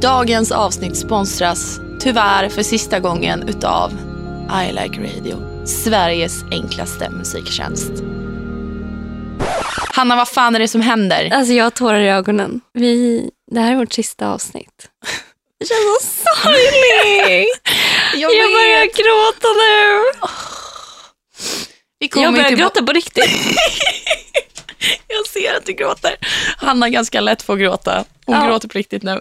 Dagens avsnitt sponsras tyvärr för sista gången utav I Like Radio, Sveriges enklaste musiktjänst. Hanna, vad fan är det som händer? Alltså jag har tårar i ögonen. Vi, det här är vårt sista avsnitt. Det känns så sorgligt. Jag, Jag börjar gråta nu. Kommer Jag börjar gråta på riktigt. Jag ser att du gråter. Hanna är ganska lätt att gråta. Hon Ja. gråter på riktigt nu.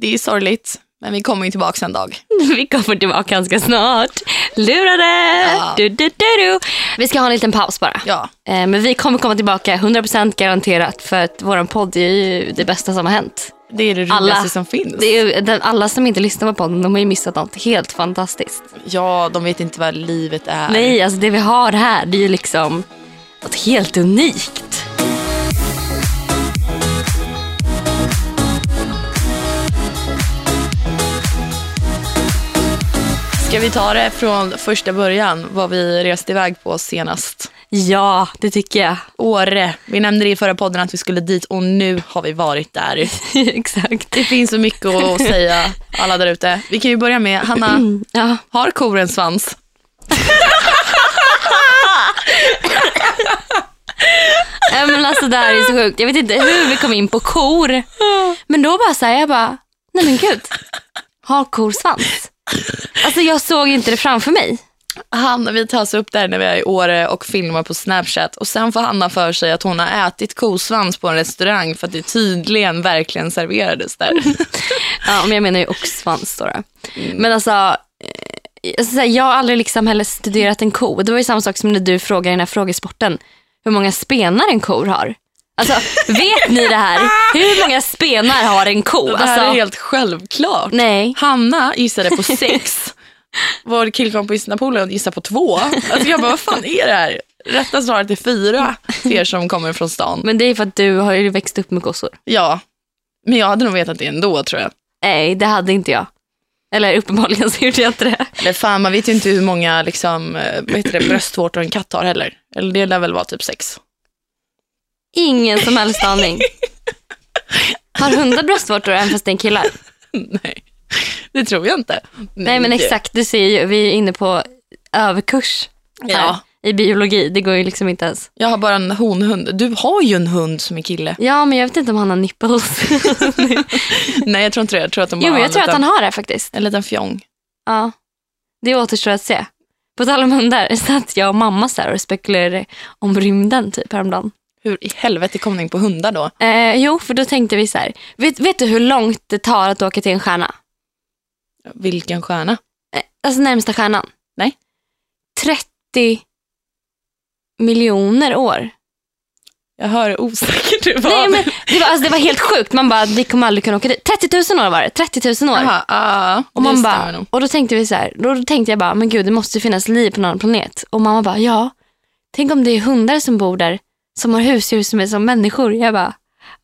Det är sorgligt, men vi kommer ju tillbaka en dag. Vi kommer tillbaka ganska snart. Lurade! Ja. Du, du, du, du. Vi ska ha en liten paus bara. Ja, Eh, Men vi kommer komma tillbaka 100% garanterat för att vår podd är ju det bästa som har hänt. det är det roligaste som finns. Det är alla som inte lyssnar på podden de har ju missat något helt fantastiskt. Ja, de vet inte vad livet är. Nej, alltså det vi har här det är ju liksom något helt unikt. Ska vi ta det från första början, vad vi reste iväg på senast? Ja, det tycker jag. Åre. Vi nämnde det i förra podden att vi skulle dit och nu har vi varit där. Exakt. Det finns så mycket att säga, alla där ute. Vi kan ju börja med, Hanna, Ja. har kor en svans? Nej, men alltså det här är så sjukt. Jag vet inte hur vi kom in på kor. Men då bara säger jag bara, nej men gud. Har kor svans? Alltså jag såg inte det framför mig. Hanna, vi tas upp där när vi är i Åre och filmar på Snapchat och sen får Hanna för sig att hon har ätit kosvans på en restaurang för att det tydligen verkligen serverades där. Ja, men jag menar ju oxsvans då. då. Men alltså, eh, alltså, jag har aldrig liksom heller studerat en ko. Det var ju samma sak som när du frågade i den här frågesporten hur många spenar en ko har. Alltså, vet ni det här? Hur många spenar har en ko? Det här Alltså, är helt självklart. Nej. Hanna gissade på sex. Vår killkompis Napoleon gissade på två. Alltså jag bara, vad fan är det här? Rätta svaret är fyra för er som kommer från stan. Men det är för att du har ju växt upp med kossor. Ja, men jag hade nog vetat det ändå tror jag. Nej, det hade inte jag. Eller uppenbarligen så gjorde jag inte det. Eller fan, man vet ju inte hur många liksom, eh, vad heter det, bröstvårtor en katt har heller. Eller det lär väl vara typ sex. Ingen som helst aning. Har hundar bröstvårtor även fast det är killar? Nej, det tror jag inte. Nej men exakt, du ser ju, vi är inne på överkurs här, Ja. i biologi. Det går ju liksom inte ens. Jag har bara en honhund. Du har ju en hund som är kille. Ja, men jag vet inte om han har nipples. Nej, jag tror inte det. Jag tror att de bara jo, men har jag tror att liten, han har det faktiskt. en liten fjong. Ja. Det återstår att se. På tal om hundar, så att jag och mamma så och spekulerade om rymden typ häromdagen. Hur i helvete kom ni in på hundar då? Eh, jo, för då tänkte vi så här. Vet, vet du hur långt det tar att åka till en stjärna? Vilken stjärna? Eh, alltså närmsta stjärnan? Nej. 30 miljoner år. Jag hör hur osäker du var. Nej, men det, var, alltså, det var helt sjukt. Man bara, vi kommer aldrig kunna åka dit. 30 000 år var det. 30 000 år. Jaha, ja, och, man bara, och då tänkte vi så här, då, då tänkte jag bara, men gud det måste finnas liv på annan planet. Och mamma bara, ja. Tänk om det är hundar som bor där, som har husdjur som är som människor. Jag bara,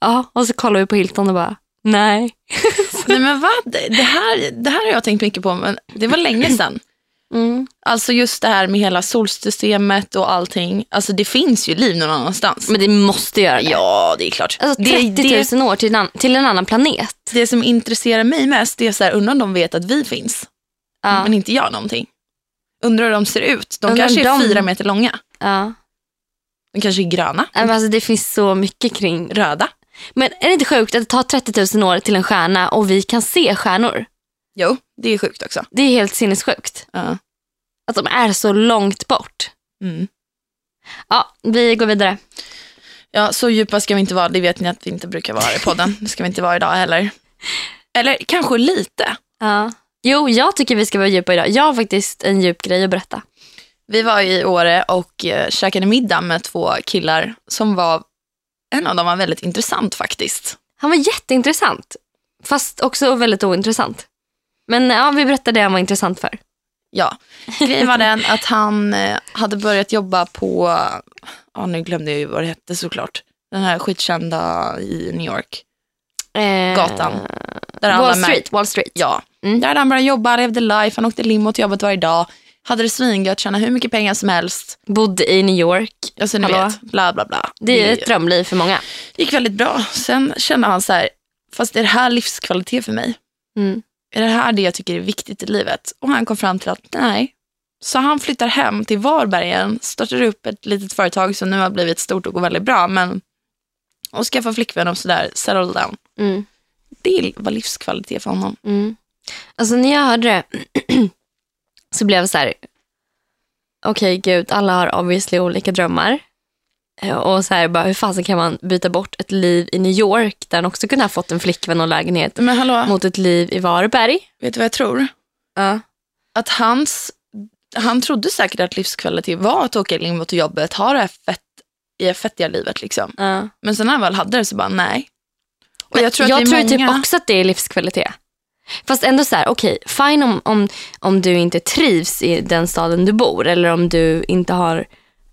ja. Och så kollar vi på Hilton och bara, nej. Nej men vad? Det här, det här har jag tänkt mycket på, men det var länge sedan. Mm. Alltså just det här med hela solsystemet och allting. Alltså det finns ju liv någon annanstans. Men det måste göra det. ja, det är klart. Alltså det, 30 det, 000 år till en, till en annan planet. det som intresserar mig mest det är så här, undrar om de vet att vi finns, Ja. men inte gör någonting. Undrar hur de ser ut. De Undrar kanske är de- fyra meter långa. Ja. De kanske är gröna, men Alltså, det finns så mycket kring. röda. Men är det inte sjukt att det tar 30 000 år till en stjärna och vi kan se stjärnor? Jo, det är sjukt också. Det är helt sinnessjukt. Ja. Att de är så långt bort. Mm. Ja, vi går vidare. Ja, så djupa ska vi inte vara. Det vet ni att vi inte brukar vara i podden. Det ska vi inte vara idag heller. Eller kanske lite. Ja. Jo, jag tycker vi ska vara djupa idag. Jag har faktiskt en djup grej att berätta. Vi var i Åre och eh, käkade middag med två killar som var, en av dem var väldigt intressant faktiskt. Han var jätteintressant, fast också väldigt ointressant. Men ja, vi berättade det han var intressant för. Ja, grejen var den att han eh, hade börjat jobba på, ja nu glömde jag ju vad det hette såklart, den här skitkända i New York, Eh, gatan. Där alla Wall mär- Street. Wall Street. Ja, Mm. där hade han började jobba, levde life, han åkte limo till jobbet varje dag, hade det svingött, tjänade hur mycket pengar som helst. Bodde i New York. Alltså ni Hallå? vet, bla bla bla. Det är ett drömliv för många. gick väldigt bra. Sen kände han så här, fast är det här livskvalitet för mig? Mm. Är det här det jag tycker är viktigt i livet? Och han kom fram till att nej. Så han flyttar hem till Varberg igen, startar upp ett litet företag som nu har blivit stort och går väldigt bra. Men, och skaffar flickvän och sådär, settle down. Mm. Det var livskvalitet för honom. Mm. Alltså när jag hörde det så blev jag så här, okej gud, alla har obviously olika drömmar. Eh, Och så här, bara, hur fasen kan man byta bort ett liv i New York där han också kunde ha fått en flickvän och lägenhet mot ett liv i Varberg? vet du vad jag tror? Ja. Att hans, han trodde säkert att livskvalitet var att åka in mot jobbet, ha det här fett, i det fettiga livet. Liksom. Ja. Men sen när han väl hade det så bara nej. Och jag tror jag att det tror är många... typ också att det är livskvalitet. Fast ändå så här, okej, fine om, om, om du inte trivs i den staden du bor eller om du inte har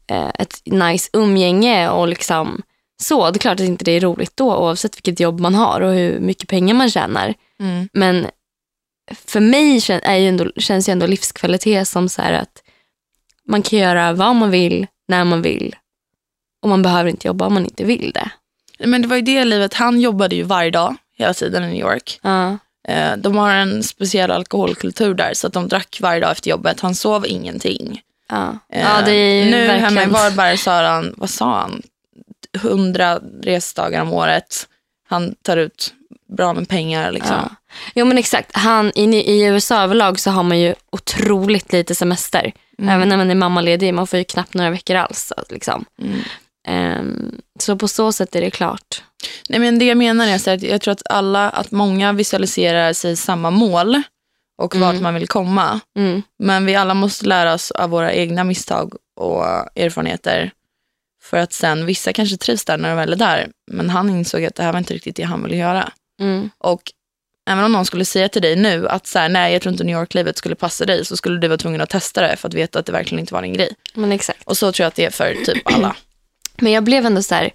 eh, ett nice umgänge och liksom så. Det är klart att inte det är roligt då oavsett vilket jobb man har och hur mycket pengar man tjänar. Mm. Men för mig kän, är ju ändå, känns ju ändå livskvalitet som så här att man kan göra vad man vill, när man vill och man behöver inte jobba om man inte vill det. Men det var ju det livet, han jobbade ju varje dag hela tiden i New York. Ja. Eh, De har en speciell alkoholkultur där så att de drack varje dag efter jobbet. Han sov ingenting. Ja. Eh, ja, nu verkligen... hemma i Varberg har han, vad sa han, 100 resdagar om året. Han tar ut bra med pengar liksom. Ja. Jo men exakt. Han, i, I USA överlag så har man ju otroligt lite semester. Mm. Även när man är mammaledig. Man får ju knappt några veckor alls. Liksom. Mm. Ehm, så på så sätt är det klart. Nej, men det jag menar är att jag tror att alla, att många visualiserar sig samma mål och vart man vill komma. Mm. Men vi alla måste lära oss av våra egna misstag och erfarenheter. För att sen, vissa kanske trivs där när de väl är där. Men han insåg att det här var inte riktigt det han ville göra. Mm. Och även om någon skulle säga till dig nu att så här, nej jag tror inte New York-livet skulle passa dig. Så skulle du vara tvungen att testa det för att veta att det verkligen inte var din grej. Men exakt. Och så tror jag att det är för typ alla. Men jag blev ändå så här.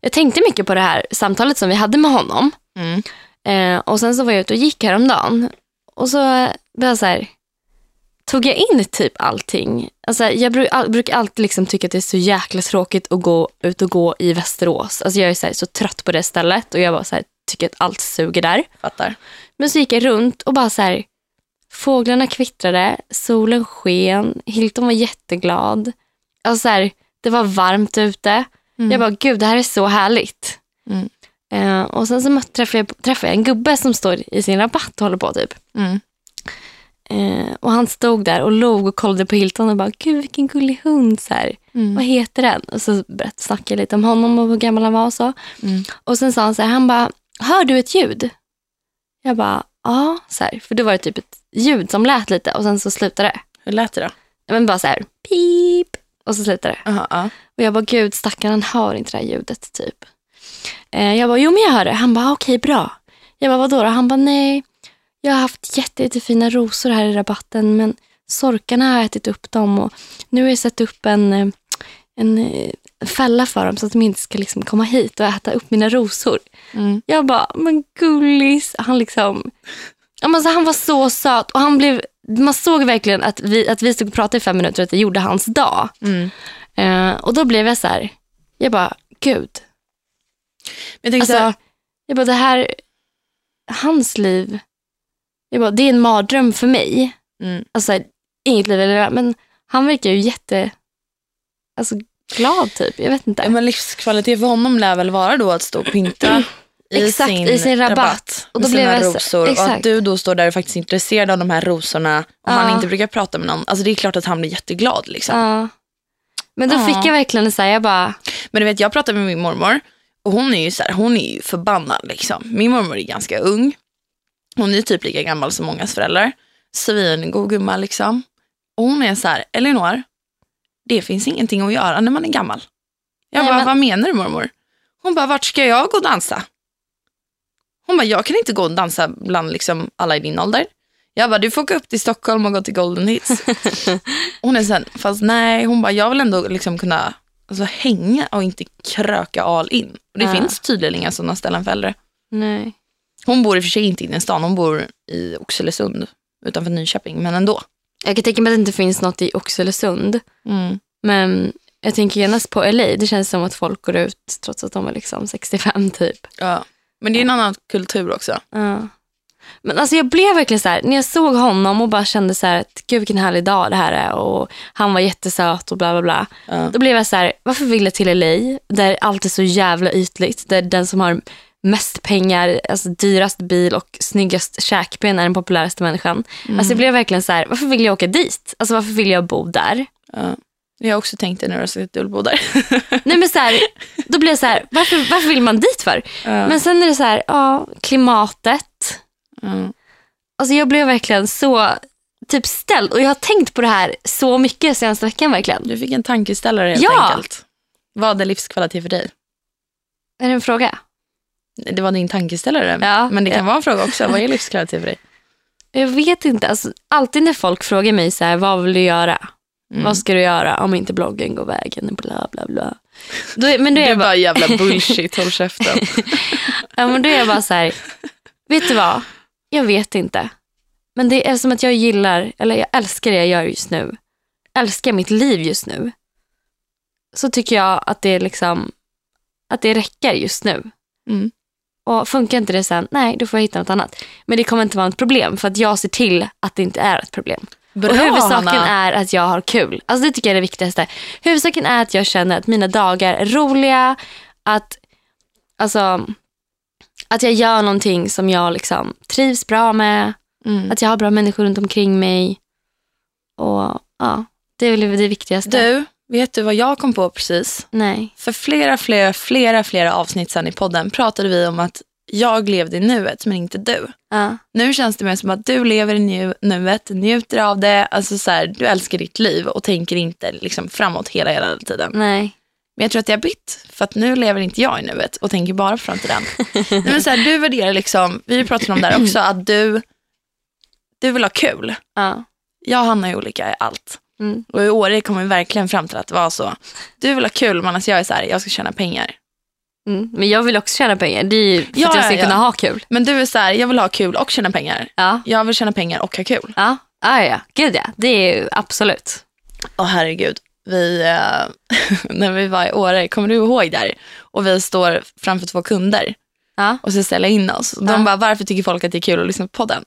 Jag tänkte mycket på det här samtalet som vi hade med honom. Mm. Eh, och sen så var jag ute och gick häromdagen. Och så blev jag så här. Tog jag in typ allting. Alltså, jag all, brukar alltid liksom tycka att det är så jäkla tråkigt att gå ut och gå i Västerås. Alltså, jag är så, här, så trött på det stället och jag bara så här, tycker att allt suger där. Fattar. Men så gick jag runt och bara så här. Fåglarna kvittrade, solen sken, Hilton var jätteglad. Alltså så här, det var varmt ute. Mm. Jag bara, gud det här är så härligt. Mm. Eh, och sen så träffade, jag, träffade jag en gubbe som står i sin rabatt och håller på typ. Mm. Eh, och han stod där och log och kollade på Hilton och bara, gud vilken gullig hund. Så här. Mm. Vad heter den? Och så snackade jag lite om honom och hur gammal han var och så. Mm. Och sen sa han så här, han bara, hör du ett ljud? Jag bara, ja. Så här. För då var det typ ett ljud som lät lite och sen så slutade det. Hur lät det då? Men bara så här, pip. Och så slutade det. Aha, ja. Och jag bara, gud stackarn han hör inte det här ljudet typ. Eh, jag bara, jo men jag hör det. Han bara, okej bra. Jag bara, vadå då? Han bara, nej. Jag har haft jätte, jättefina rosor här i rabatten men sorkarna har ätit upp dem och nu har jag satt upp en, eh, en eh, fälla för dem så att de inte ska liksom komma hit och äta upp mina rosor. Mm. Jag bara, men gullis. Han liksom, ja, men så han var så söt och han blev, man såg verkligen att vi, att vi stod och pratade i fem minuter och att det gjorde hans dag. Mm. Eh, och då blev jag så här, jag bara, gud. Men jag Alltså, här, jag bara, det här, hans liv, jag bara, det är en mardröm för mig. mm. Alltså, inget liv eller men han verkar ju jätte, alltså glad typ. Jag vet inte. ja, men livskvalitet för honom lär väl vara då att stå och pynta i, Exakt, sin i sin rabatt. och Och då blev sina så- rosor. Och exakt. att du då står där och faktiskt är intresserad av de här rosorna och han inte brukar prata med någon. Alltså det är klart att han blir jätteglad. Liksom. Men då fick jag verkligen här, jag bara, Men du vet, jag pratade med min mormor och hon är ju så här, hon är ju förbannad liksom. Min mormor är ganska ung. Hon är typ lika gammal som mångas föräldrar. Svingod gumma liksom. Och hon är så här, Elinor, det finns ingenting att göra när man är gammal. Jag Nej, bara, men- vad menar du mormor? Hon bara, vart ska jag gå och dansa? Hon bara, jag kan inte gå och dansa bland liksom alla i din ålder. Jag bara, du får åka upp till Stockholm och gå till Golden Hits. hon är sen, fast nej, hon bara, jag vill ändå liksom kunna alltså, hänga och inte kröka all in. Och det Ja. finns tydligen inga sådana ställen för äldre. nej. Hon bor i och för sig inte inne i stan, hon bor i Oxelösund utanför Nyköping, men ändå. Jag kan tänka mig att det inte finns något i Oxelösund. Mm. Men jag tänker genast på LA. Det känns som att folk går ut trots att de är liksom 65 typ. Ja. Men det är en annan kultur också. Ja. Men alltså jag blev verkligen så här, när jag såg honom och bara kände så här, att gud vilken härlig dag det här är och han var jättesöt och bla bla bla. Ja. Då blev jag så här, varför vill jag till LA där allt är så jävla ytligt, där den som har mest pengar, alltså dyrast bil och snyggast käkben är den populäraste människan. Alltså jag blev verkligen så här, varför vill jag åka dit? Alltså varför vill jag bo där? Ja. Jag har också tänkt det när du har sagt bo där. Nej men så här, då blir jag så här, varför, varför vill man dit för? Ja. Men sen är det så här, ja, klimatet. Ja. Alltså jag blev verkligen så typ ställd och jag har tänkt på det här så mycket senaste veckan verkligen. Du fick en tankeställare helt Ja. enkelt. Vad är livskvalitet för dig? Är det en fråga? Det var din tankeställare. Ja, Men det kan ja. vara en fråga också. Vad är livskvalitet för dig? Jag vet inte. Alltså, alltid när folk frågar mig så här, vad vill du göra? Mm. Vad ska du göra om inte bloggen går vägen? Bla, bla, bla. Då, men då är Det är bara, bara jävla bullshit, håll käften. ja, men då är jag bara så här, vet du vad? Jag vet inte. Men det är som att jag gillar, eller jag älskar det jag gör just nu. Älskar mitt liv just nu. Så tycker jag att det är liksom, att det räcker just nu. Mm. Och funkar inte det sen, nej då får jag hitta något annat. Men det kommer inte vara ett problem för att jag ser till att det inte är ett problem. Bra, och huvudsaken Hanna. är att jag har kul. Alltså det tycker jag är det viktigaste. Huvudsaken är att jag känner att mina dagar är roliga. Att, alltså, att jag gör någonting som jag liksom trivs bra med. Mm. Att jag har bra människor runt omkring mig. Och ja, det är väl det viktigaste. Du, vet du vad jag kom på precis? Nej. För flera, flera, flera, flera avsnitt sedan i podden pratade vi om att jag levde i nuet men inte du. Ja. Nu känns det mer som att du lever i nu, nuet, njuter av det, alltså så här, du älskar ditt liv och tänker inte liksom framåt hela, hela tiden. Nej. Men jag tror att jag har bytt, för att nu lever inte jag i nuet och tänker bara på framtiden. Nej, men så här, du värderar liksom, vi pratade om det här också, att du, du vill ha kul. Ja. Jag och Hanna är olika i allt. Mm. Och i år kommer vi verkligen fram till att det var så. Du vill ha kul, men alltså jag är så här, jag ska tjäna pengar. Mm. Men jag vill också tjäna pengar. Det är ju för Ja, att jag ska ja, ja. kunna ha kul. Men du är så här, jag vill ha kul och tjäna pengar. Ja. Jag vill tjäna pengar och ha kul. Ja. Ja, ja. Gud ja. Det är ju absolut. Åh herregud, vi, eh, när vi var i Åre, kommer du ihåg där? Och vi står framför två kunder Ja. och ska ställa in oss. Ja. De bara, varför tycker folk att det är kul att lyssna på podden?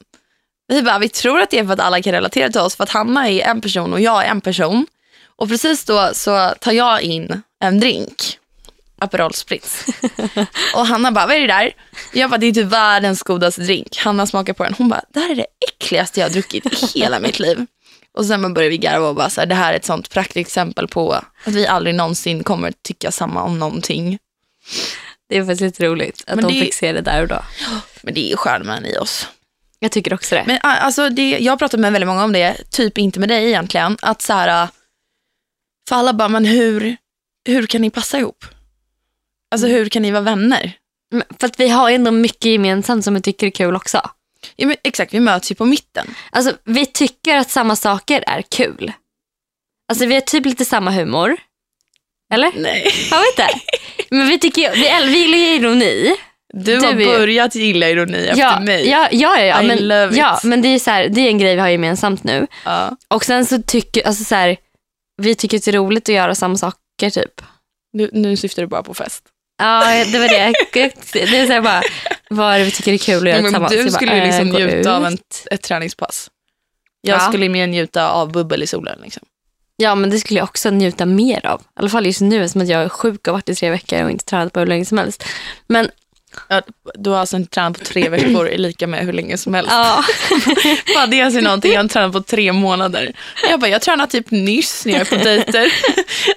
Vi bara, vi tror att det är för att alla kan relatera till oss, för att Hanna är en person och jag är en person. Och precis då så tar jag in en drink, Aperol Spritz. och Hanna bara, vad är det där? Jag bara, det är typ världens godaste drink. Hanna smakar på den, hon bara, det här är det äckligaste jag har druckit i hela mitt liv. Och sen började vi garva och bara så här, det här är ett sånt praktexempel på att vi aldrig någonsin kommer tycka samma om någonting. Det är faktiskt lite roligt att Men de det- fick se det där och då. Men det är ju skärmen i oss. Jag tycker också det. Men alltså, det, jag har pratat med väldigt många om det, typ inte med dig egentligen, att så här, för alla bara, men hur, hur kan ni passa ihop? Alltså hur kan ni vara vänner? Men För att vi har ändå mycket gemensamt som vi tycker är kul också. Ja, men exakt, vi möts ju på mitten. Alltså vi tycker att samma saker är kul. Alltså vi har typ lite samma humor. Eller? Nej. Har vi inte? Men vi tycker ju- vi, äl- vi gillar ju ironi. Du, Du har är ju- börjat gilla ironi efter Ja, mig. ja, ja, ja, ja, I men, love it. ja, men det är, så här, det är en grej vi har gemensamt nu. Ja. Och sen så tycker, alltså så här, vi tycker att det är roligt att göra samma saker typ. Nu, nu syftar du bara på fest. Ja, det var det. Det är så här bara, vad är det vi tycker är kul att göra men tillsammans? du skulle ju liksom äh, njuta av en, ett träningspass. Jag Ja. skulle mer njuta av bubbel i solen. Liksom. Ja, men det skulle jag också njuta mer av. I alla fall just nu som att jag är sjuk och har varit i tre veckor och inte tränat på hur länge som helst. Men Ja, du har alltså inte tränat på tre veckor är lika med hur länge som helst. ja, Bara det är någonting, jag har tränat på tre månader. Jag bara, jag tränade typ nyss när jag är på dejter.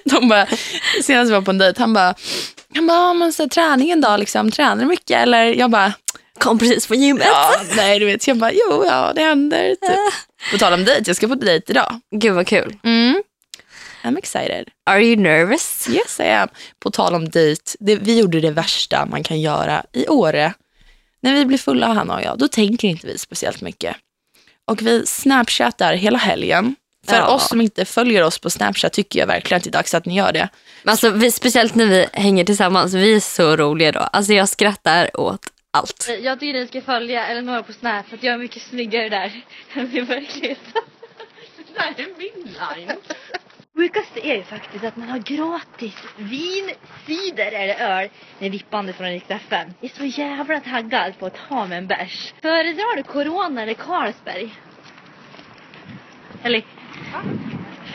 De bara, senast jag var på en dejt, han bara, han bara, "Ja, men så här, träningen då, liksom, tränar du mycket? Eller jag bara, kom precis från gymmet. ja, nej du vet, jag bara, jo, ja, det händer. Typ. På tal om dejt, jag ska på dejt idag. Gud vad kul. Mm. I'm excited. Are you nervous? Yes I am. På tal om dejt, det, vi gjorde det värsta man kan göra i Åre. När vi blir fulla, Hanna och jag, då tänker inte vi speciellt mycket. Och vi snapchattar hela helgen. För Ja. oss som inte följer oss på Snapchat tycker jag verkligen att det är dags att ni gör det. Alltså, vi, speciellt när vi hänger tillsammans, vi är så roliga då. Alltså jag skrattar åt allt. Jag tycker ni ska följa Eleonora på Snap för att jag är mycket snyggare där än i verkligheten. Det här är min line. Sjukaste är ju faktiskt att man har gratis vin, cider eller öl med vippande från Rix FM. Jag är så jävla taggad på att ta mig en bärs. Föredrar du Corona eller Carlsberg? Eller?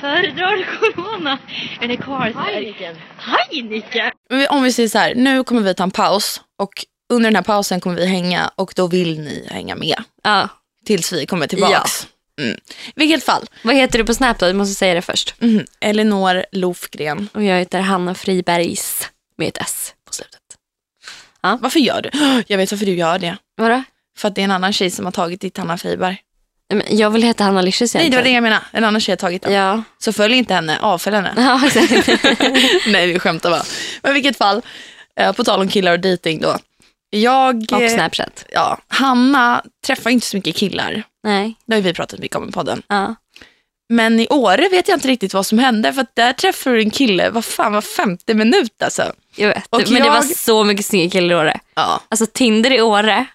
Föredrar du Corona eller Carlsberg? Heineken. Heineken? Om vi säger så här, nu kommer vi ta en paus och under den här pausen kommer vi hänga och då vill ni hänga med Ja. tills vi kommer tillbaks. Mm. I vilket fall, Vad heter du på Snap då? Du måste säga det först. mm. Elinor Lofgren. Och jag heter Hanna Fribergs med ett S på slutet. Varför gör du? Jag vet varför du gör det. Vadå? För att det är en annan tjej som har tagit ditt Hanna Friberg. Jag vill heta Hanna Licious Nej, det var det jag menade. En annan tjej har tagit den. Ja. Så följ inte henne, avfölj henne. Ja. Nej, vi skämtar bara. Men i vilket fall, eh, på tal om killar och dating då. Jag, Och eh, Snapchat. ja, Hanna träffar inte så mycket killar. Nej. Det har ju vi pratat mycket om i podden. Ja. Men i Åre vet jag inte riktigt vad som hände för där träffade du en kille, vad fan var 50 minut alltså. Jag vet. Och men det var jag- så mycket snygga killar i Åre. Ja. Alltså Tinder i Åre.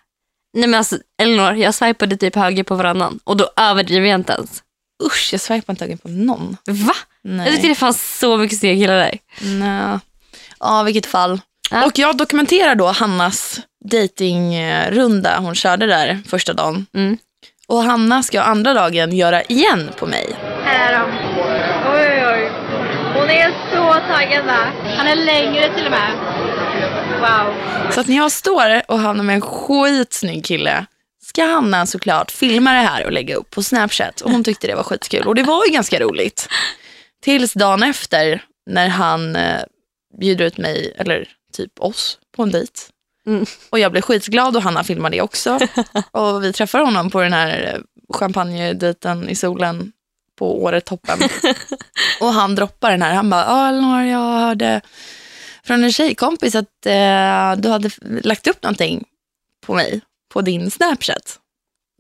Nej men alltså Elinor, jag swipade typ höger på varannan och då överdriver jag inte ens. Usch, jag swipar inte ögonen på någon. Va? Nej. Jag tyckte det fanns så mycket snygga killar där. Nej. Ja, vilket fall. Ja. Och jag dokumenterar då Hannas datingrunda hon körde där första dagen. Mm. Och Hanna ska andra dagen göra igen på mig. Här är de. Oj, oj. Hon är så taggad va? Han är längre till och med. Wow. Så att när jag står och hamnar med en skitsnygg kille ska Hanna såklart filma det här och lägga upp på Snapchat. Och hon tyckte det var skitkul. Och det var ju ganska roligt. Tills dagen efter när han eh, bjuder ut mig, eller typ oss, på en dejt. Mm. Och jag blev skitglad och Hanna filmade det också. Och vi träffar honom på den här eh, champagnedejten i solen på Åretoppen. och han droppar den här. Han bara, ja Elinor, jag hörde från en tjejkompis att eh, du hade lagt upp någonting på mig på din Snapchat.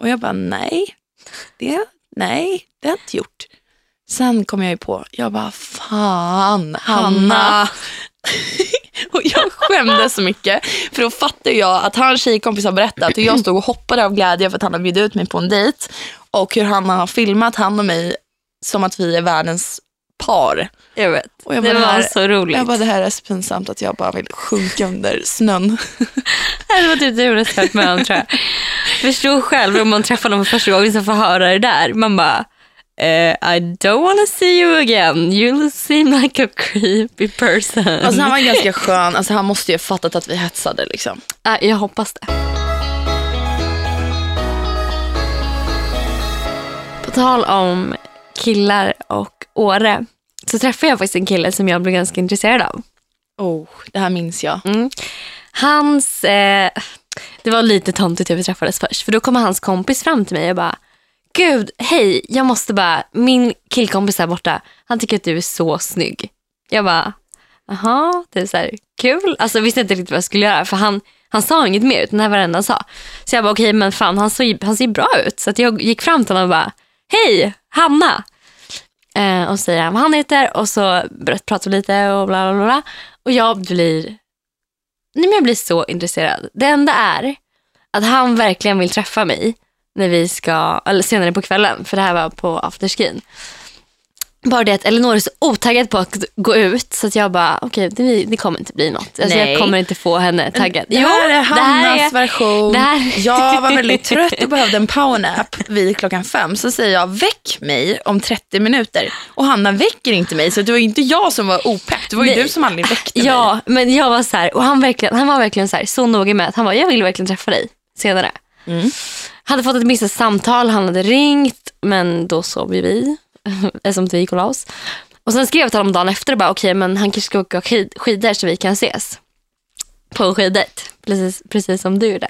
Och jag bara, nej, det, nej, det har jag inte gjort. Sen kom jag ju på, jag bara, fan, Hanna. och jag skämdes så mycket, för då fattade jag att hans tjejkompis har berättat hur jag stod och hoppade av glädje för att han har bjudit ut mig på en dejt. Och hur han har filmat han och mig som att vi är världens par. Jag vet. Och jag det bara, var här, så roligt. jag bara, det här är så pinsamt att jag bara vill sjunka under snön. Det var typ det roligaste jag med om tror jag. Förstå själv om man träffar någon för första gången så får höra det där. Man bara, eh, I don't wanna see you again. You seem like a creepy person. Alltså han var ganska skön, alltså han måste ju ha fattat att vi hetsade liksom. Ja, jag hoppas det. På tal om killar och Åre så träffade jag faktiskt en kille som jag blev ganska intresserad av. Oh, det här minns jag. Mm. Hans, eh, det var lite tomtigt hur vi träffades först. För då kom hans kompis fram till mig och bara, gud, hej, jag måste bara, min killkompis där borta, han tycker att du är så snygg. Jag bara, jaha, det är så här, kul. Alltså visste inte riktigt vad jag skulle göra för han, han sa inget mer utan det här var det enda han sa. Så jag bara, okej men fan han, såg, han ser bra ut. Så jag gick fram till honom och bara, hej, Hanna. Eh, och säger han vad han heter och så pratar vi lite och bla bla bla. Och jag blir Nej, men jag blir så intresserad. Det enda är att han verkligen vill träffa mig när vi ska, eller senare på kvällen, för det här var på afterskin. Bara det att Elinor är så otaggad på att gå ut så att jag bara, okej det, det kommer inte bli något. Alltså, Nej. jag kommer inte få henne taggad. Det här är Hannas är- version. här- Jag var väldigt trött och behövde en powernap vid klockan fem. Så säger jag, väck mig om 30 minuter. Och Hanna väcker inte mig, så det var inte jag som var opepp. Det var ju Nej. du som aldrig väckte mig. Ja, men jag var så här, och han, verkligen, han var verkligen så, här, så noga med att han var, jag vill verkligen träffa dig senare. Mm. Hade fått ett missat samtal, han hade ringt, men då sov vi, eftersom vi gick och la oss. Och sen skrev jag till honom dagen efter och bara, okej men han kanske ska åka skid, skidor så vi kan ses. På en skiddejt, precis, precis som du gjorde.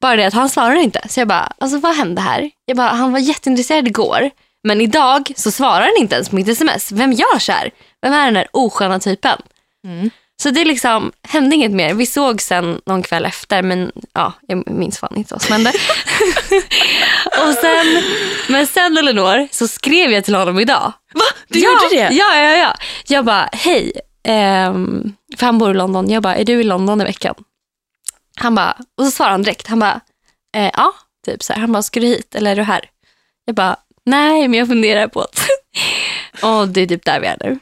Bara det att han svarade inte. Så jag bara, alltså vad hände här? Jag bara, han var jätteintresserad igår. Men idag så svarar han inte ens på mitt sms. Vem gör så här? Vem är den här osköna typen? Mm. Så det liksom hände inget mer. Vi såg sen någon kväll efter men ja, jag minns fan inte vad som hände. och sen, men sen Elinor så skrev jag till honom idag. Va? Du ja, gjorde det? Ja, ja, ja. Jag bara, hej. ehm, för han bor i London. Jag bara, är du i London i veckan? Han bara, och så svarade han direkt. Han bara, eh, ja, typ så här. Han bara, ska du hit eller är du här? Jag bara, nej, men jag funderar på att Och det är typ där vi är nu.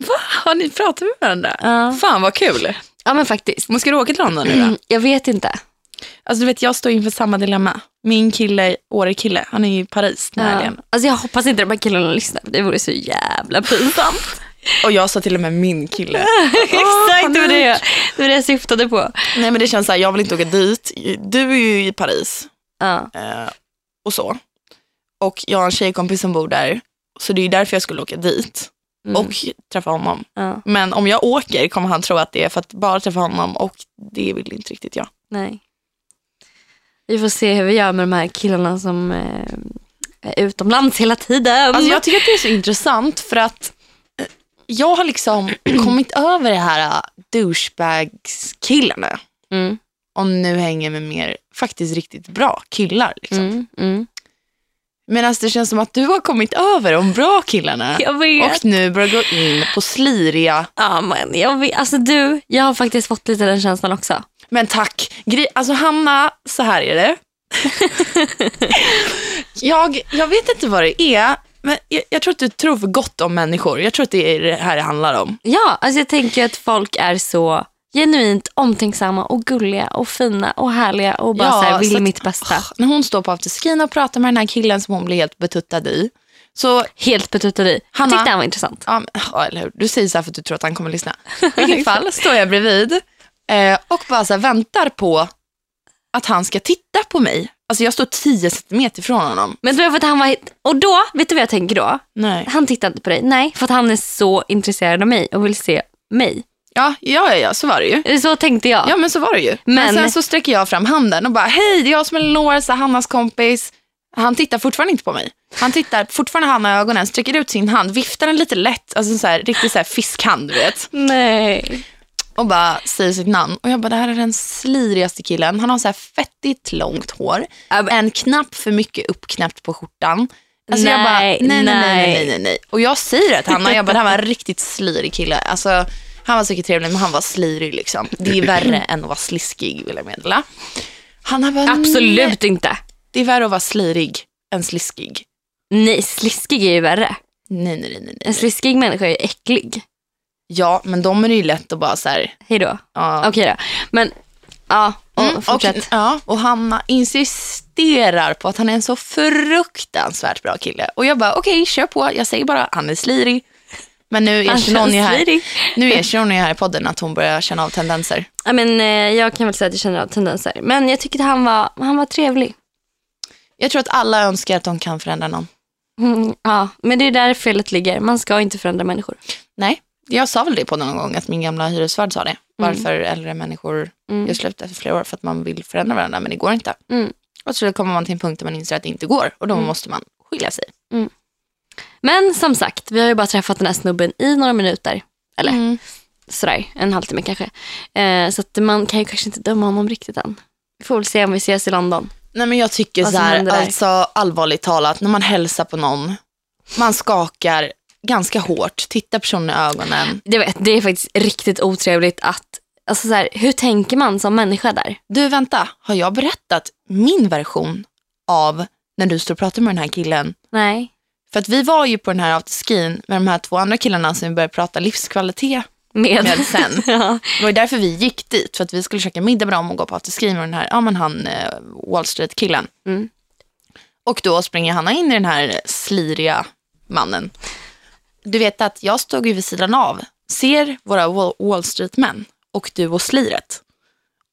Va? Har ni pratat med varandra? Ja. Fan vad kul. Ja men faktiskt. Men ska du åka till London nu då? Jag vet inte. Alltså du vet jag står inför samma dilemma. Min kille, Åre-kille, han är i Paris den här Ja. helgen. Alltså jag hoppas inte de här killarna lyssnar. Det vore så jävla pinsamt. Och jag sa till och med min kille. Exakt, det var det, jag, det var det jag syftade på. Nej men det känns så här, jag vill inte åka dit. Du är ju i Paris Ja. eh, och så. Och jag har en tjejkompis som bor där. Så det är därför jag skulle åka dit Mm. och träffa honom. ja. Men om jag åker kommer han tro att det är för att bara träffa honom och det vill inte riktigt jag. Nej. Vi får se hur vi gör med de här killarna som eh, är utomlands hela tiden. Alltså jag tycker att det är så intressant för att eh, jag har liksom kommit över det här eh, douchebags-killarna mm, och nu hänger med mer faktiskt riktigt bra killar. Liksom. mm, mm. Medan det känns som att du har kommit över de bra killarna och nu börjar gå in på sliriga. Ja, men jag vet. Alltså du, jag har faktiskt fått lite den känslan också. Men tack, Gri- alltså Hanna, så här är det. jag, jag vet inte vad det är, men jag, jag tror att du tror för gott om människor. Jag tror att det är det här det handlar om. Ja, alltså jag tänker att folk är så genuint omtänksamma och gulliga och fina och härliga och bara Ja, så här, vill så att- mitt bästa. Åh, när hon står på afterskin och pratar med den här killen som hon blir helt betuttad i. Så, Helt betuttad i. Jag Hanna. tyckte han var intressant. ja, men, ja, eller hur? Du säger så här för att du tror att han kommer lyssna. I vilket fall står jag bredvid eh, och bara så här väntar på att han ska titta på mig. Alltså jag står 10 centimeter från honom. Men jag för att han var... Och då, vet du vad jag tänker då? Nej. Han tittar inte på dig. Nej, för att han är så intresserad av mig och vill se mig. Ja, ja, ja, så var det ju. Så tänkte jag. Ja, men så var det ju. Men, Men- sen så sträcker jag fram handen och bara, hej, det är jag som är här, Hannas kompis. Han tittar fortfarande inte på mig. Han tittar fortfarande Hanna i ögonen, sträcker ut sin hand, viftar den lite lätt, alltså så här, riktigt så här fiskhand, du vet. Nej. Och bara säger sitt namn. Och jag bara, det här är den slirigaste killen. Han har så här fettigt långt hår, en knapp för mycket uppknäppt på skjortan. Alltså jag bara, nej, Nej, nej, nej, nej, nej. nej, nej, nej. Och jag säger det till Hanna, jag bara, det här var en riktigt slirig kille. Alltså, han var säkert trevlig, men han var slirig liksom. Det är värre än att vara sliskig, vill jag meddela. Hanna bara, Absolut inte. det är värre att vara slirig än sliskig. Nej, sliskig är ju värre. Nej, nej, nej, nej. En sliskig människa är äcklig. Ja, men de är det ju lätt att bara så här, Hej då. ja. Okej då. Men, ja, och Mm. Och, ja, och Hanna insisterar på att han är en så fruktansvärt bra kille. Och jag bara, okej, kör på. Jag säger bara, han är slirig. Men nu erkänner hon ju här, slirig. nu erkänner hon ju här i podden att hon börjar känna av tendenser. Ja, men, eh, jag kan väl säga att jag känner av tendenser. Men jag tycker att han var, han var trevlig. Jag tror att alla önskar att de kan förändra någon. Mm, ja, men det är där felet ligger. Man ska inte förändra människor. Nej, jag sa väl det på någon gång att min gamla hyresvärd sa det. Varför äldre människor Mm. gör slut efter flera år för att man vill förändra varandra men det går inte. Mm. Och så kommer man till en punkt där man inser att det inte går och då måste man skilja sig. Men som sagt, vi har ju bara träffat den här snubben i några minuter. Eller Mm. sådär, en halvtimme kanske. Eh, så att man kan ju kanske inte döma honom riktigt än. Vi får väl se om vi ses i London. Nej men jag tycker så här, alltså allvarligt talat, när man hälsar på någon, man skakar ganska hårt, tittar personen i ögonen. Jag vet, det är faktiskt riktigt otrevligt att, alltså så här, hur tänker man som människa där? Du vänta, har jag berättat min version av när du står och pratar med den här killen? Nej. För att vi var ju på den här afterskin med de här två andra killarna som vi började prata livskvalitet Med. med sen. ja. Det var ju därför vi gick dit, för att vi skulle käka middag med dem och gå på afterskin med den här, ja men han eh, Wall Street-killen. Mm. Och då springer Hanna in i den här sliriga mannen. Du vet att jag stod ju vid sidan av, ser våra Wall- Street-män och du och sliret.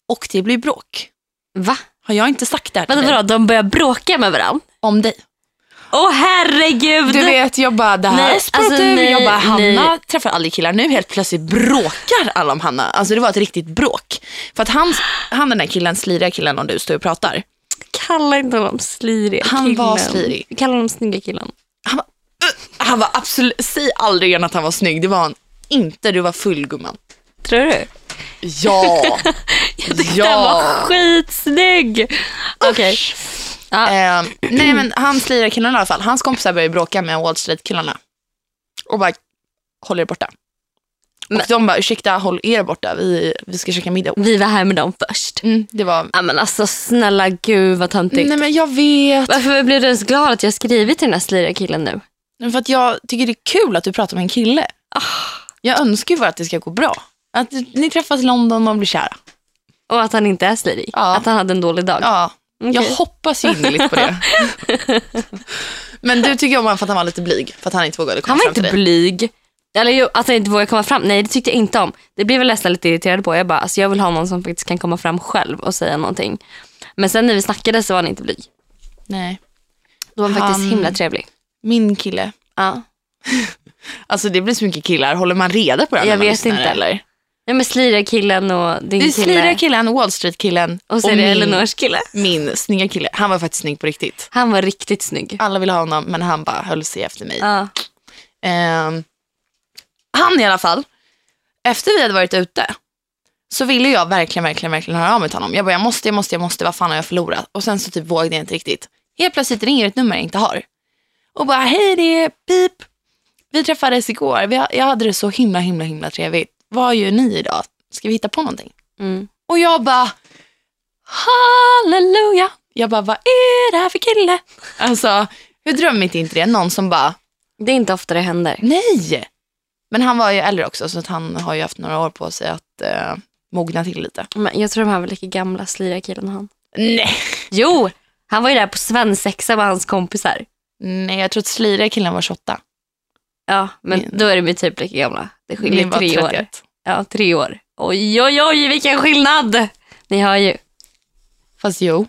Och det blir bråk. Va? Har jag inte sagt det här till dig? vadå, de börjar bråka med varandra? Om dig. Åh herregud! Du vet, jag bara, det här Nej, alltså, du. nej, Jag bara, Hanna nej. träffar aldrig killar. Nu helt plötsligt bråkar alla om Hanna. Alltså det var ett riktigt bråk. För att han, han den där killen, sliriga killen, om du står och pratar. Kalla inte honom slirig Han killen. var slirig. Kalla honom snygga killen. Han var, uh, han var absolut, säg aldrig igen att han var snygg. Det var han inte. Du var full gumman. Tror du? Ja. Den var skitsnygg! Okej. Ja. Eh, nej men han killen i alla fall. Hans kompisar började bråka med Wall Street-killarna. Och bara, håll er borta. Men- Och de bara, ursäkta, håll er borta. Vi, vi ska käka middag. Vi var här med dem först. Mm, det var, Ja men alltså snälla gud vad töntigt. nej men jag vet. Varför blev du ens glad att jag skrivit till den här sliriga killen nu? Men För att jag tycker det är kul att du pratar med en kille. Jag önskar ju bara att det ska gå bra. Att ni träffas i London och blir kära. Och att han inte är slirig. Ja. Att han hade en dålig dag. Ja, jag Okej. hoppas ju innerligt på det. Men du tycker om honom för att han var lite blyg. För att han inte vågade komma Han var fram till inte blyg. Eller jo, att han inte vågade komma fram. Nej, det tyckte jag inte om. Det blev jag nästan lite irriterad på. Jag bara, alltså jag vill ha någon som faktiskt kan komma fram själv och säga någonting. Men sen när vi snackade så var han inte blyg. Nej. Då var han faktiskt Han- himla trevlig. Min kille. Ja. Alltså det blir så mycket killar. Håller man reda på det? Jag vet inte. Eller? Ja men slira killen och din Det är kille. slira killen, Wall Street-killen Och så är det min, Elinors kille. min snygga kille. Han var faktiskt snygg på riktigt. Han var riktigt snygg. Alla ville ha honom men han bara höll sig efter mig. Ja. Ehm, han i alla fall, efter vi hade varit ute så ville jag verkligen, verkligen, verkligen höra av mig till honom. Jag bara, jag måste, jag måste, jag måste, vad fan har jag förlorat? Och sen så typ vågade jag inte riktigt. Helt plötsligt ringer ett nummer jag inte har. Och bara, hej det är Pip. Vi träffades igår. Vi, jag hade det så himla, himla, himla trevligt. Vad gör ni idag? Ska vi hitta på någonting? Mm. Och jag bara, halleluja. Jag bara, vad är det här för kille? Alltså, hur drömmigt är inte det? Någon som bara, Det är inte ofta det händer. Nej! Men han var ju äldre också så att han har ju haft några år på sig att eh, mogna till lite. Men jag tror de här var lika gamla, slira killen och han. Nej. Jo, han var ju där på svensexa med hans kompisar. Nej, jag tror att slira killen var 28. Ja, men Min- då är de ju typ lika gamla. Det Min skiljer var tre år. 31. Ja, tre år. Oj, oj, oj, vilken skillnad! Ni har ju Fast jo.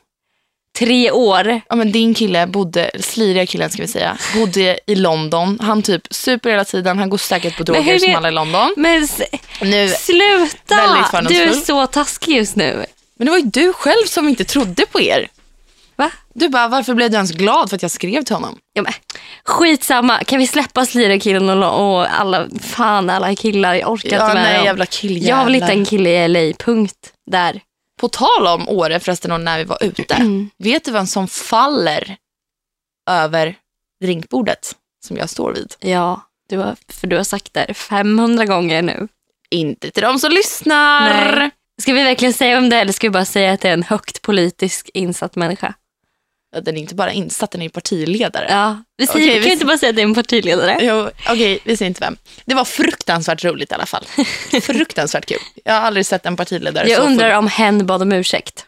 tre år. Ja, men din kille bodde, sliriga killen ska vi säga, bodde i London. Han typ super hela tiden, han går säkert på droger som alla i London. Men Nu, sluta! Du är så taskig just nu. men det var ju du själv som inte trodde på er. Du bara, varför blev du ens glad för att jag skrev till honom? Ja, men, skitsamma, kan vi släppa slira killen och, och alla, fan alla killar, jag orkar Ja, inte med nej, dem. jävla killjävlar. Jag vill inte en kille i LA, punkt. Där. På tal om Åre förresten och när vi var ute. Mm. Vet du vem som faller över drinkbordet som jag står vid? Ja, du har, för du har sagt det 500 gånger nu. Inte till de som lyssnar. Nej. Ska vi verkligen säga om det eller ska vi bara säga att det är en högt politisk insatt människa? Den är inte bara insatt, den är partiledare. Ja, vi säger, Okej, kan vi- inte bara säga att det är en partiledare? Jo, Okej, vi säger inte vem. Det var fruktansvärt roligt i alla fall. Fruktansvärt kul. Jag har aldrig sett en partiledare Jag så undrar full. om hen bad om ursäkt.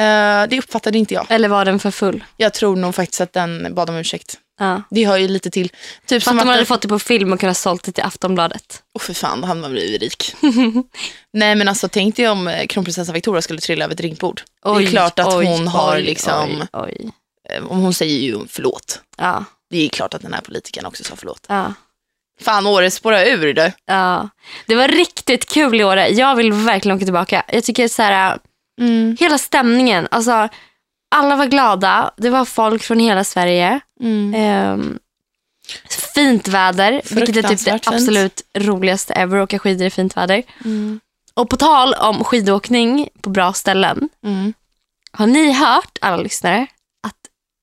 Eh, det uppfattade inte jag. Eller var den för full? Jag tror nog faktiskt att den bad om ursäkt. Ja. Det hör ju lite till. Typ som att de att hade den... fått det på film och kunnat sålt det till Aftonbladet. Åh för fan, då hade man blivit rik. Nej men alltså tänk dig om eh, kronprinsessan Victoria skulle trilla över ett drinkbord. det är klart att oj, hon har oj, liksom, Oj, oj. eh, om hon säger ju förlåt. Ja, Det är klart att den här politikern också sa förlåt. ja, Fan Åre, spåra ur du. ja. Det var riktigt kul i år. Jag vill verkligen åka tillbaka. Jag tycker så här, Mm. hela stämningen. Alltså, alla var glada. Det var folk från hela Sverige. Mm. Ehm, fint väder, vilket är typ det absolut roligaste ever, åka skidor i fint väder. Mm. Och på tal om skidåkning på bra ställen. Mm. Har ni hört, alla lyssnare, att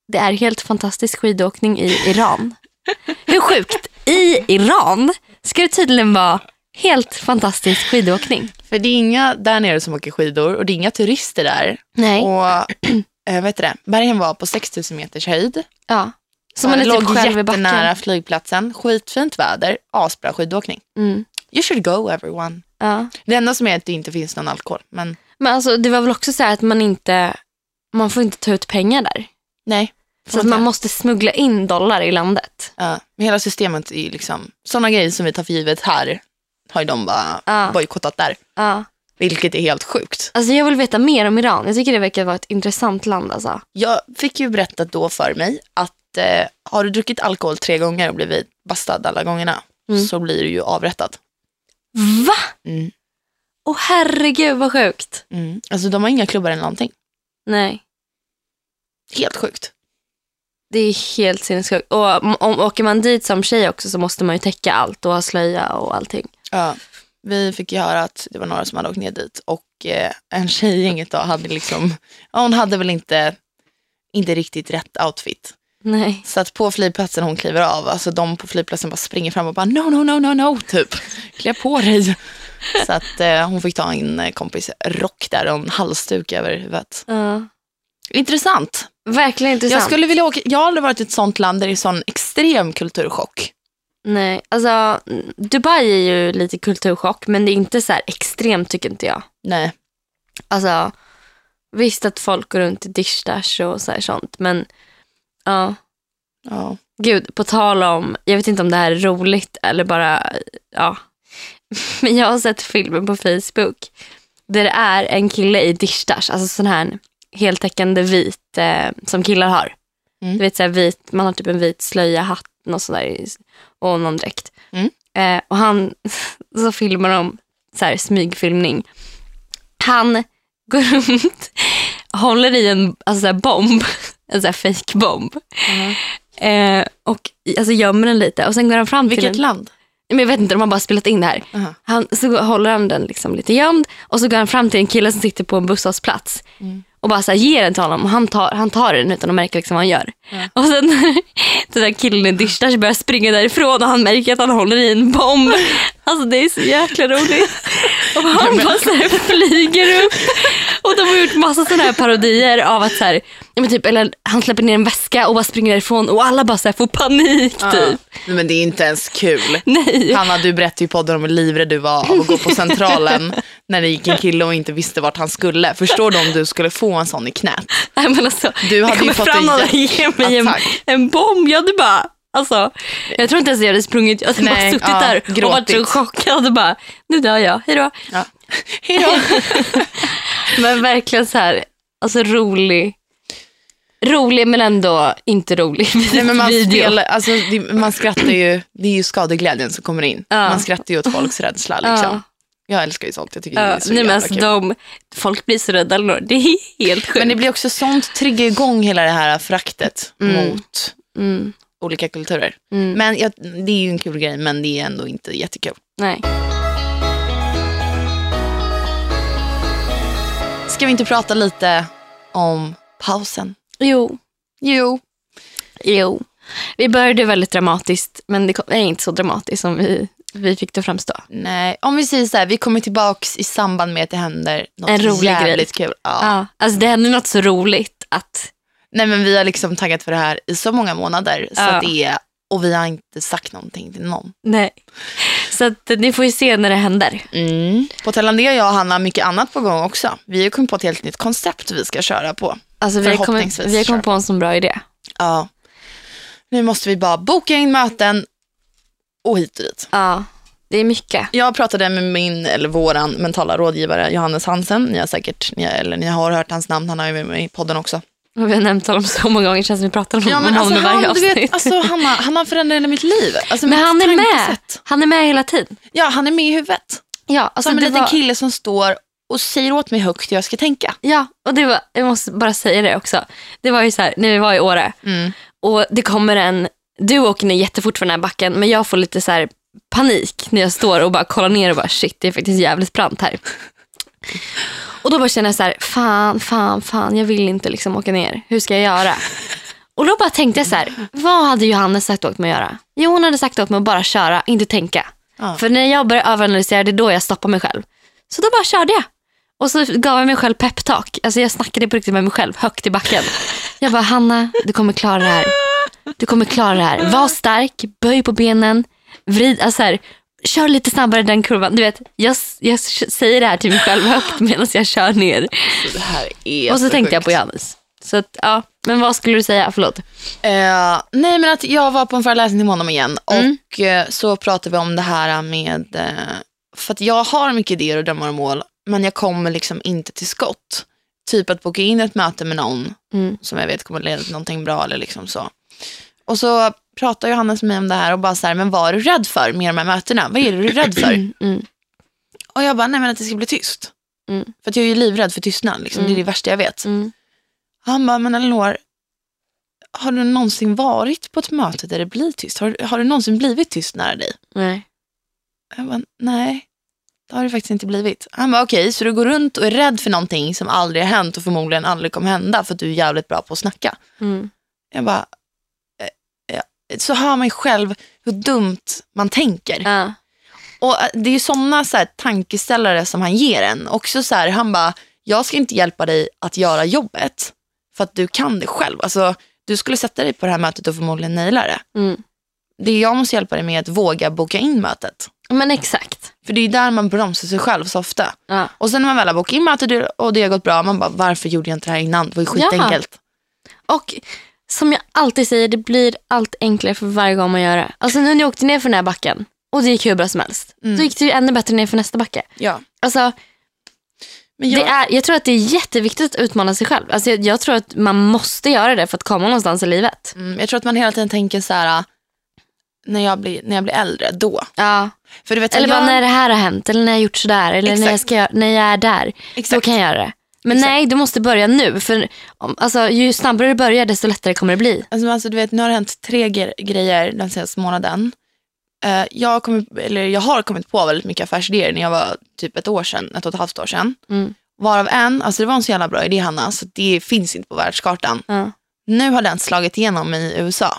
det är helt fantastisk skidåkning i Iran? Hur sjukt? I Iran ska det tydligen vara helt fantastisk skidåkning. För det är inga där nere som åker skidor och det är inga turister där. Nej. Och vet du det, bergen var på 6000 meters höjd. Ja. Så man är låg typ själv i flygplatsen, skitfint väder, asbra skidåkning. Mm. You should go everyone. Ja. Det enda som är att det inte finns någon alkohol. Men Men alltså, det var väl också så här att man inte man får inte ta ut pengar där. nej. Så att man måste smuggla in dollar i landet. Ja, men hela systemet är ju liksom, sådana grejer som vi tar för givet här har ju de bara Ja. bojkottat där. Ja. Vilket är helt sjukt. Alltså jag vill veta mer om Iran. Jag tycker det verkar vara ett intressant land. Alltså. Jag fick ju berättat då för mig att eh, har du druckit alkohol tre gånger och blivit bastad alla gångerna Mm. så blir du ju avrättad. Va? Mm. Åh herregud vad sjukt. Mm. Alltså de har inga klubbar eller någonting. Nej, Helt sjukt. det är helt sinnessjukt. Och om, om åker man dit som tjej också så måste man ju täcka allt och ha slöja och allting. Ja. Vi fick ju höra att det var några som hade åkt ner dit och eh, en tjej i gänget då hade liksom, ja, hon hade väl inte, inte riktigt rätt outfit. Nej. Så att på flygplatsen hon kliver av, alltså de på flygplatsen bara springer fram och bara no, no, no, no, no, typ. Klä på dig. Så att eh, hon fick ta en eh, kompis rock där och en halsduk över huvudet. Ja. Intressant. Verkligen intressant. Jag skulle vilja åka, jag har aldrig varit i ett sånt land där det är sån extrem kulturchock. Nej, alltså Dubai är ju lite kulturchock men det är inte så här extremt tycker inte jag. Nej. Alltså visst att folk går runt i dishdash och så sånt men ja. Ja. Gud, på tal om, jag vet inte om det här är roligt eller bara, ja. Men jag har sett filmen på Facebook där det är en kille i dishdash, alltså sån här heltäckande vit eh, som killar har. Mm. Du vet så här vit, man har typ en vit slöja, hatt och sådär och någon dräkt. Mm. Eh, och han, så filmar de så här smygfilmning. Han går runt, håller i en alltså så här bomb, en så här fake bomb. Eh, och alltså gömmer den lite och sen går han fram till Vilket land? Men jag vet inte, de har bara spelat in det här. Aha. Han, så håller han den liksom lite gömd och så går han fram till en kille som sitter på en busshållplats och bara så här, ger den till honom och han tar, han tar den utan att märka liksom vad han gör. Och sen den där killen i dishdash börjar springa därifrån och han märker att han håller i en bomb. Alltså det är så jäkla roligt. Och han bara så här flyger upp. Gjort massa sådana här parodier av att så här, ja, men typ, eller han släpper ner en väska och bara springer därifrån och alla bara så här får panik typ. Ja. Men det är inte ens kul. Nej. Hanna, du berättade ju i podden om hur livrädd du var av att gå på Centralen när det gick en kille och inte visste vart han skulle. Förstår du om du skulle få en sån i knät? Nej, men alltså, Du hade ju fått fram någon och ger mig en, en bomb. Jag hade bara, alltså, jag tror inte ens jag hade sprungit. Jag hade bara Nej, suttit ja, där och varit så gråtit. chockad och bara, nu dör jag, hejdå. Ja. Hejdå. Men verkligen så här, alltså rolig. Rolig men ändå inte rolig Nej, men man, video. spelar, alltså, det, man skrattar ju, det är ju skadeglädjen som kommer in. Ja. Man skrattar ju åt folks rädsla. Liksom. Jag älskar ju sånt, jag tycker det Ja, är så nej, men alltså, de, folk blir så rädda, det är helt sjukt. Men det blir också sånt, triggar igång hela det här fraktet mot mm, olika kulturer. mm, Men jag, det är ju en kul grej, men det är ändå inte jättekul. nej. Ska vi inte prata lite om pausen? Jo, Jo. jo. Vi började väldigt dramatiskt men det är inte så dramatiskt som vi, vi fick det framstå. Nej, om vi säger så här, vi kommer tillbaks i samband med att det händer något En rolig jävligt kul. Ja. Ja, alltså det hände något så roligt att Nej men vi har liksom taggat för det här i så många månader. Så Ja. det är, och vi har inte sagt någonting till någon. nej. Så att ni får ju se när det händer. Mm. På Tailande har jag och Hanna mycket annat på gång också. Vi har kommit på ett helt nytt koncept vi ska köra på. Alltså vi har kommit, vi har kommit på en sån bra idé. Ja. Nu måste vi bara boka in möten och hit och dit. Ja, det är mycket. Jag pratade med min, eller våran mentala rådgivare Johannes Hansen. Ni har säkert, ni, eller ni har hört hans namn, han har ju med mig i podden också. Vi har nämnt honom så många gånger, det känns som vi pratar om Ja, men honom alltså, varje han, du avsnitt. vet, alltså, Hanna, han har förändrat hela mitt liv. Alltså, men mitt han är med. Han är med hela tiden. Ja, han är med i huvudet. Ja, alltså Som en liten var, kille som står och säger åt mig högt hur jag ska tänka. Ja, och det var, jag måste bara säga det också. Det var ju så här, när vi var i Åre Mm. och det kommer en, du åker ner jättefort för den här backen men jag får lite så här panik när jag står och bara kollar ner och bara shit det är faktiskt jävligt brant här. Och då bara känner jag så här, fan, fan, fan, jag vill inte liksom åka ner. Hur ska jag göra? Och då bara tänkte jag så här, vad hade Johannes sagt åt mig att göra? Jo, hon hade sagt åt mig att bara köra, inte tänka. Ja. För när jag börjar överanalysera, det är då jag stoppar mig själv. Så då bara körde jag. Och så gav jag mig själv peptalk. Alltså jag snackade på riktigt med mig själv, högt i backen. Jag bara, Hanna, du kommer klara det här. Du kommer klara det här. Var stark, böj på benen, vrid, alltså här, kör lite snabbare den kurvan. Du vet, jag, jag säger det här till mig själv högt medan jag kör ner. Är Och så tänkte jag på Johannes. Så att, ja, men vad skulle du säga? Förlåt. Eh, nej men att jag var på en föreläsning med honom igen Mm. och eh, så pratade vi om det här med, eh, för att jag har mycket idéer och drömmar och mål men jag kommer liksom inte till skott. Typ att boka in ett möte med någon Mm. som jag vet kommer leda till någonting bra eller liksom så. Och så pratar Johannes med mig om det här och bara så här, men vad är du rädd för med de här mötena? Vad är det du rädd för? Mm, Och jag bara, nej men att det ska bli tyst. Mm. För att jag är ju livrädd för tystnad, liksom. det är Mm. det värsta jag vet. mm. Han bara, men Elinor, har du någonsin varit på ett möte där det blir tyst? Har, har du någonsin blivit tyst nära dig? Nej. Jag bara, nej, det har det faktiskt inte blivit. Han bara, okej, så du går runt och är rädd för någonting som aldrig har hänt och förmodligen aldrig kommer hända för att du är jävligt bra på att snacka. Mm. Jag bara. Så hör man ju själv hur dumt man tänker. Ja. Och eh, det är ju sådana så här, tankeställare som han ger en. Också så här, han bara, jag ska inte hjälpa dig att göra jobbet. för att du kan det själv. Alltså, du skulle sätta dig på det här mötet och förmodligen naila det. Mm. Det jag måste hjälpa dig med är att våga boka in mötet. Men exakt. För det är där man bromsar sig själv så ofta. Ja. Och sen när man väl har bokat in mötet och det har gått bra, man bara varför gjorde jag inte det här innan? Det var ju Ja. skitenkelt. Och som jag alltid säger, det blir allt enklare för varje gång man gör det. Alltså nu när jag åkte ner för den här backen och det gick hur bra som helst. Mm. Då gick det ju ännu bättre ner för nästa backe. Ja. Alltså, Men jag, det är, jag tror att det är jätteviktigt att utmana sig själv. Alltså, jag, jag tror att man måste göra det för att komma någonstans i livet. mm, jag tror att man hela tiden tänker så här, när jag blir, när jag blir äldre, då. Ja. För du vet, Eller jag, bara när det här har hänt, eller när jag har gjort sådär, eller när jag, ska, när jag är där. Då Exakt. kan jag göra det. Men nej, du måste börja nu. För om, alltså, ju snabbare du börjar, desto lättare kommer det bli. Alltså, alltså, du vet, nu har det hänt tre gre- grejer den senaste månaden. Eh, jag, har kommit, eller jag har kommit på väldigt mycket affärsidéer när jag var typ ett år sedan, ett och ett halvt år sedan. Mm. Varav en, alltså det var en så jävla bra idé Hanna, så det finns inte på världskartan. Ja. Nu har den slagit igenom i USA.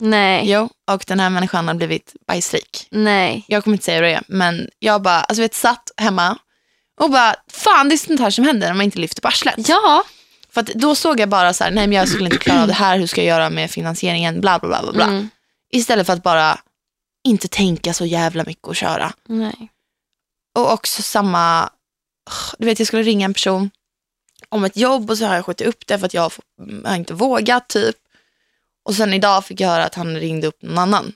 Nej, Jo, och den här människan har blivit bajsrik. nej. Jag kommer inte säga vad det är, men jag bara, alltså vet, satt hemma och bara, fan det är sånt här som händer när man inte lyfter på arslet. Ja, För då såg jag bara så här, nej men jag skulle inte klara av det här, hur ska jag göra med finansieringen, bla bla bla. bla, bla. Mm. Istället för att bara inte tänka så jävla mycket och köra. nej. Och också samma, du vet jag skulle ringa en person om ett jobb och så har jag skjutit upp det för att jag har få- jag har inte vågat typ. Och sen idag fick jag höra att han ringde upp någon annan.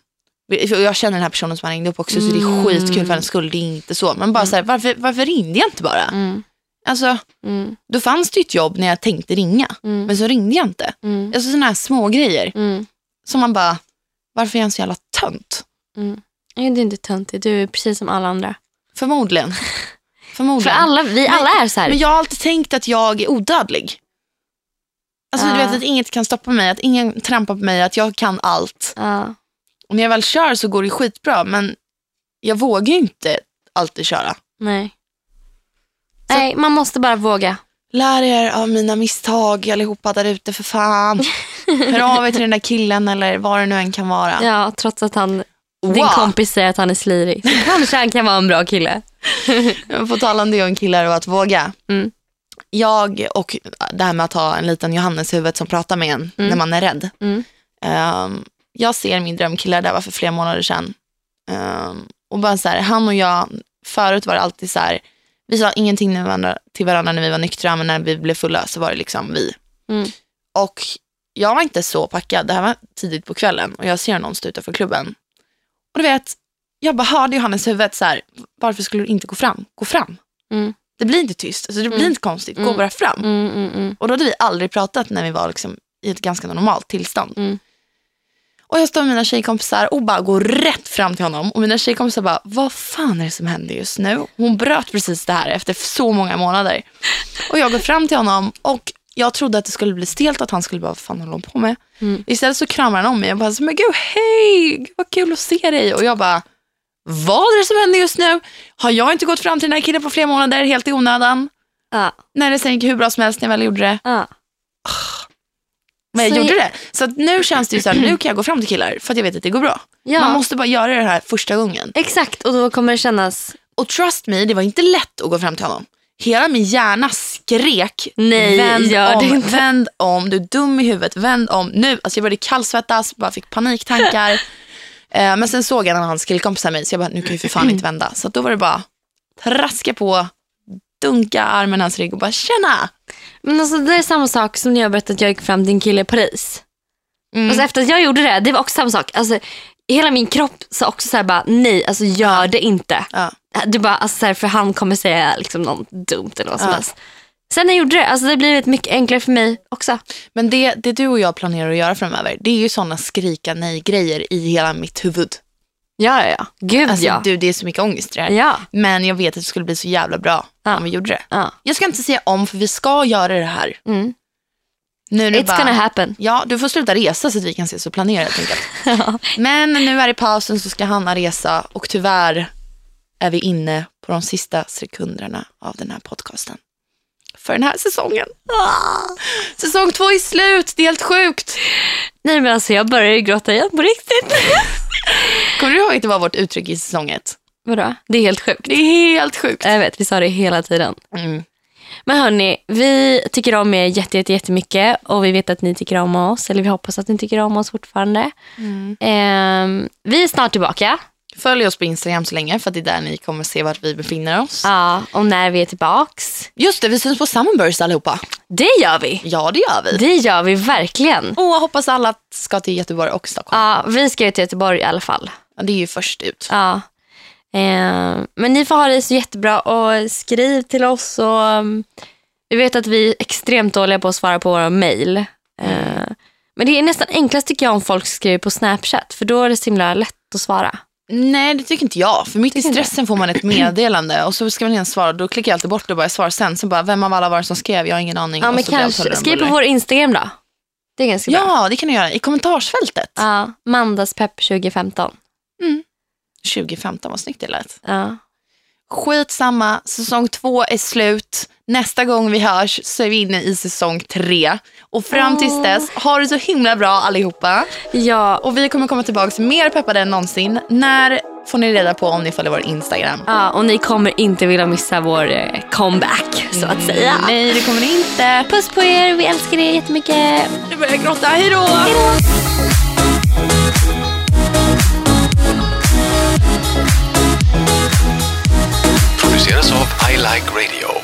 Jag känner den här personen som han ringde upp också så det är Mm. skitkul för hennes skull, det är inte så. Men bara så här, varför, varför ringde jag inte bara? Mm. Alltså, Mm. då fanns det ju ett jobb när jag tänkte ringa, Mm. men så ringde jag inte. Mm. Alltså sådana här små grejer Mm. som man bara, varför är jag en så jävla tönt? Mm. Nej, du är inte töntig, du är precis som alla andra. Förmodligen. För Förmodligen. alla, vi Men- alla är så här. Men jag har alltid tänkt att jag är odödlig. Alltså du Ja. vet att inget kan stoppa mig, att ingen trampar på mig, att jag kan allt. Ja. När jag väl kör så går det skitbra, men jag vågar ju inte alltid köra. Nej. Nej, man måste bara våga. Lär er av mina misstag allihopa där ute för fan. Hör av er till den där killen eller vad det nu än kan vara. Ja, trots att han, din Wow. kompis säger att han är slirig. Så kanske han kan vara en bra kille. På tal om det och en killar och att våga. Mm. Jag och det här med att ha en liten Johannes i huvudet som pratar med en när man är rädd. Mm. Ehm, jag ser min drömkille, det var för flera månader sedan. Ehm, och bara så här, han och jag, förut var det alltid så här, vi sa ingenting till varandra, till varandra när vi var nyktra, men när vi blev fulla så var det liksom vi. Mm. Och jag var inte så packad, det här var tidigt på kvällen och jag ser någon stå utanför klubben. Och du vet, jag bara hörde Johannes huvudet så här, varför skulle du inte gå fram? Gå fram. Mm. Det blir inte tyst, alltså det blir Mm. inte konstigt, gå Mm. bara fram. Mm, mm. Och då hade vi aldrig pratat när vi var liksom i ett ganska normalt tillstånd. Och jag står med mina tjejkompisar och bara går rätt fram till honom. Och mina tjejkompisar bara, vad fan är det som händer just nu? Hon bröt precis det här efter så många månader. Och jag går fram till honom och jag trodde att det skulle bli stelt, att han skulle bara, vad fan håller hon på med? Mm. Istället så kramar han om mig och bara, men gud, hej, vad kul att se dig. Och jag bara, vad är det som händer just nu? Har jag inte gått fram till den här killen på flera månader helt i onödan? Ja, När det sen gick hur bra som helst när jag väl gjorde det. ja. Men jag Så- gjorde det. Så nu känns det ju så här, nu kan jag gå fram till killar för att jag vet att det går bra. ja. Man måste bara göra det här första gången. Exakt, och då kommer det kännas... Och trust me, det var inte lätt att gå fram till honom. Hela min hjärna skrek, Nej, vänd gör om, det inte. vänd om, du är dum i huvudet, vänd om nu. Alltså jag började kallsvettas, bara fick paniktankar. eh, men sen såg jag en av hans killkompisar mig, så jag bara, nu kan jag ju för fan inte vända. Så då var det bara traska på, dunka armen i hans rygg och bara, tjena! Men alltså, det är samma sak som när jag berättade att jag gick fram till en kille i Paris. Mm. Alltså, efter att jag gjorde det, det var också samma sak. Alltså, hela min kropp sa också så här bara, nej, alltså gör det inte. Ja. Du bara, alltså, så här, för han kommer säga liksom, något dumt eller vad som Ja. helst. Sen när jag gjorde det, alltså, det blivit mycket enklare för mig också. Men det, det du och jag planerar att göra framöver, det är ju sådana skrika nej-grejer i hela mitt huvud. Ja, ja, ja. Gud Alltså ja. du, det är så mycket ångest i det här. Ja, Men jag vet att det skulle bli så jävla bra Ja. om vi gjorde det. ja. Jag ska inte säga om, för vi ska göra det här. Mm. Nu It's bara, gonna happen. Ja, du får sluta resa så att vi kan ses och planera helt enkelt. Men nu är det pausen så ska Hanna resa och tyvärr är vi inne på de sista sekunderna av den här podcasten. För den här säsongen. Ah! Säsong två är slut, det är helt sjukt. Nej men alltså jag börjar ju gråta igen på riktigt. Kommer du ihåg att det var vårt uttryck i säsong ett? Vadå? Det är helt sjukt. Det är helt sjukt. Jag vet, vi sa det hela tiden. Mm. Men hörni, vi tycker om er jätte, jätte, jättemycket och vi vet att ni tycker om oss. Eller vi hoppas att ni tycker om oss fortfarande. Ehm, vi är snart tillbaka. Följ oss på Instagram så länge för att det är där ni kommer se vart vi befinner oss. Ja, och när vi är tillbaks. Just det, vi syns på Summerburst allihopa. Det gör vi. Ja, det gör vi. Det gör vi verkligen. Och hoppas alla ska till Göteborg och Stockholm. Ja, vi ska ju till Göteborg i alla fall. Ja, det är ju först ut. Ja. Eh, men ni får ha det så jättebra och skriv till oss. Och, um, vi vet att vi är extremt dåliga på att svara på våra mejl. Eh, men det är nästan enklast tycker jag om folk skriver på Snapchat för då är det så himla lätt att svara. Nej, det tycker inte jag. För mitt i stressen får man ett meddelande och så ska man ens svara. Då klickar jag alltid bort och bara svarar sen. Så bara, vem av alla var det som skrev? Jag har ingen aning. Ja, men kanske, skriv på vår Instagram då. Det är ganska bra. Ja, det kan du göra. I kommentarsfältet. Ja, Mandaspepp 2015. 2015, vad snyggt det lät. Ja. Skitsamma, säsong två är slut. Nästa gång vi hörs så är vi inne i säsong tre. Och fram tills Åh. dess, ha det så himla bra allihopa. Ja, Och vi kommer komma tillbaka mer peppade än någonsin. När får ni reda på om ni följer vår Instagram. ja, och ni kommer inte vilja missa vår eh, comeback så att säga. Nej, det kommer ni inte. Puss på er, vi älskar er jättemycket. Nu börjar jag gråta. Hej då! I Like Radio.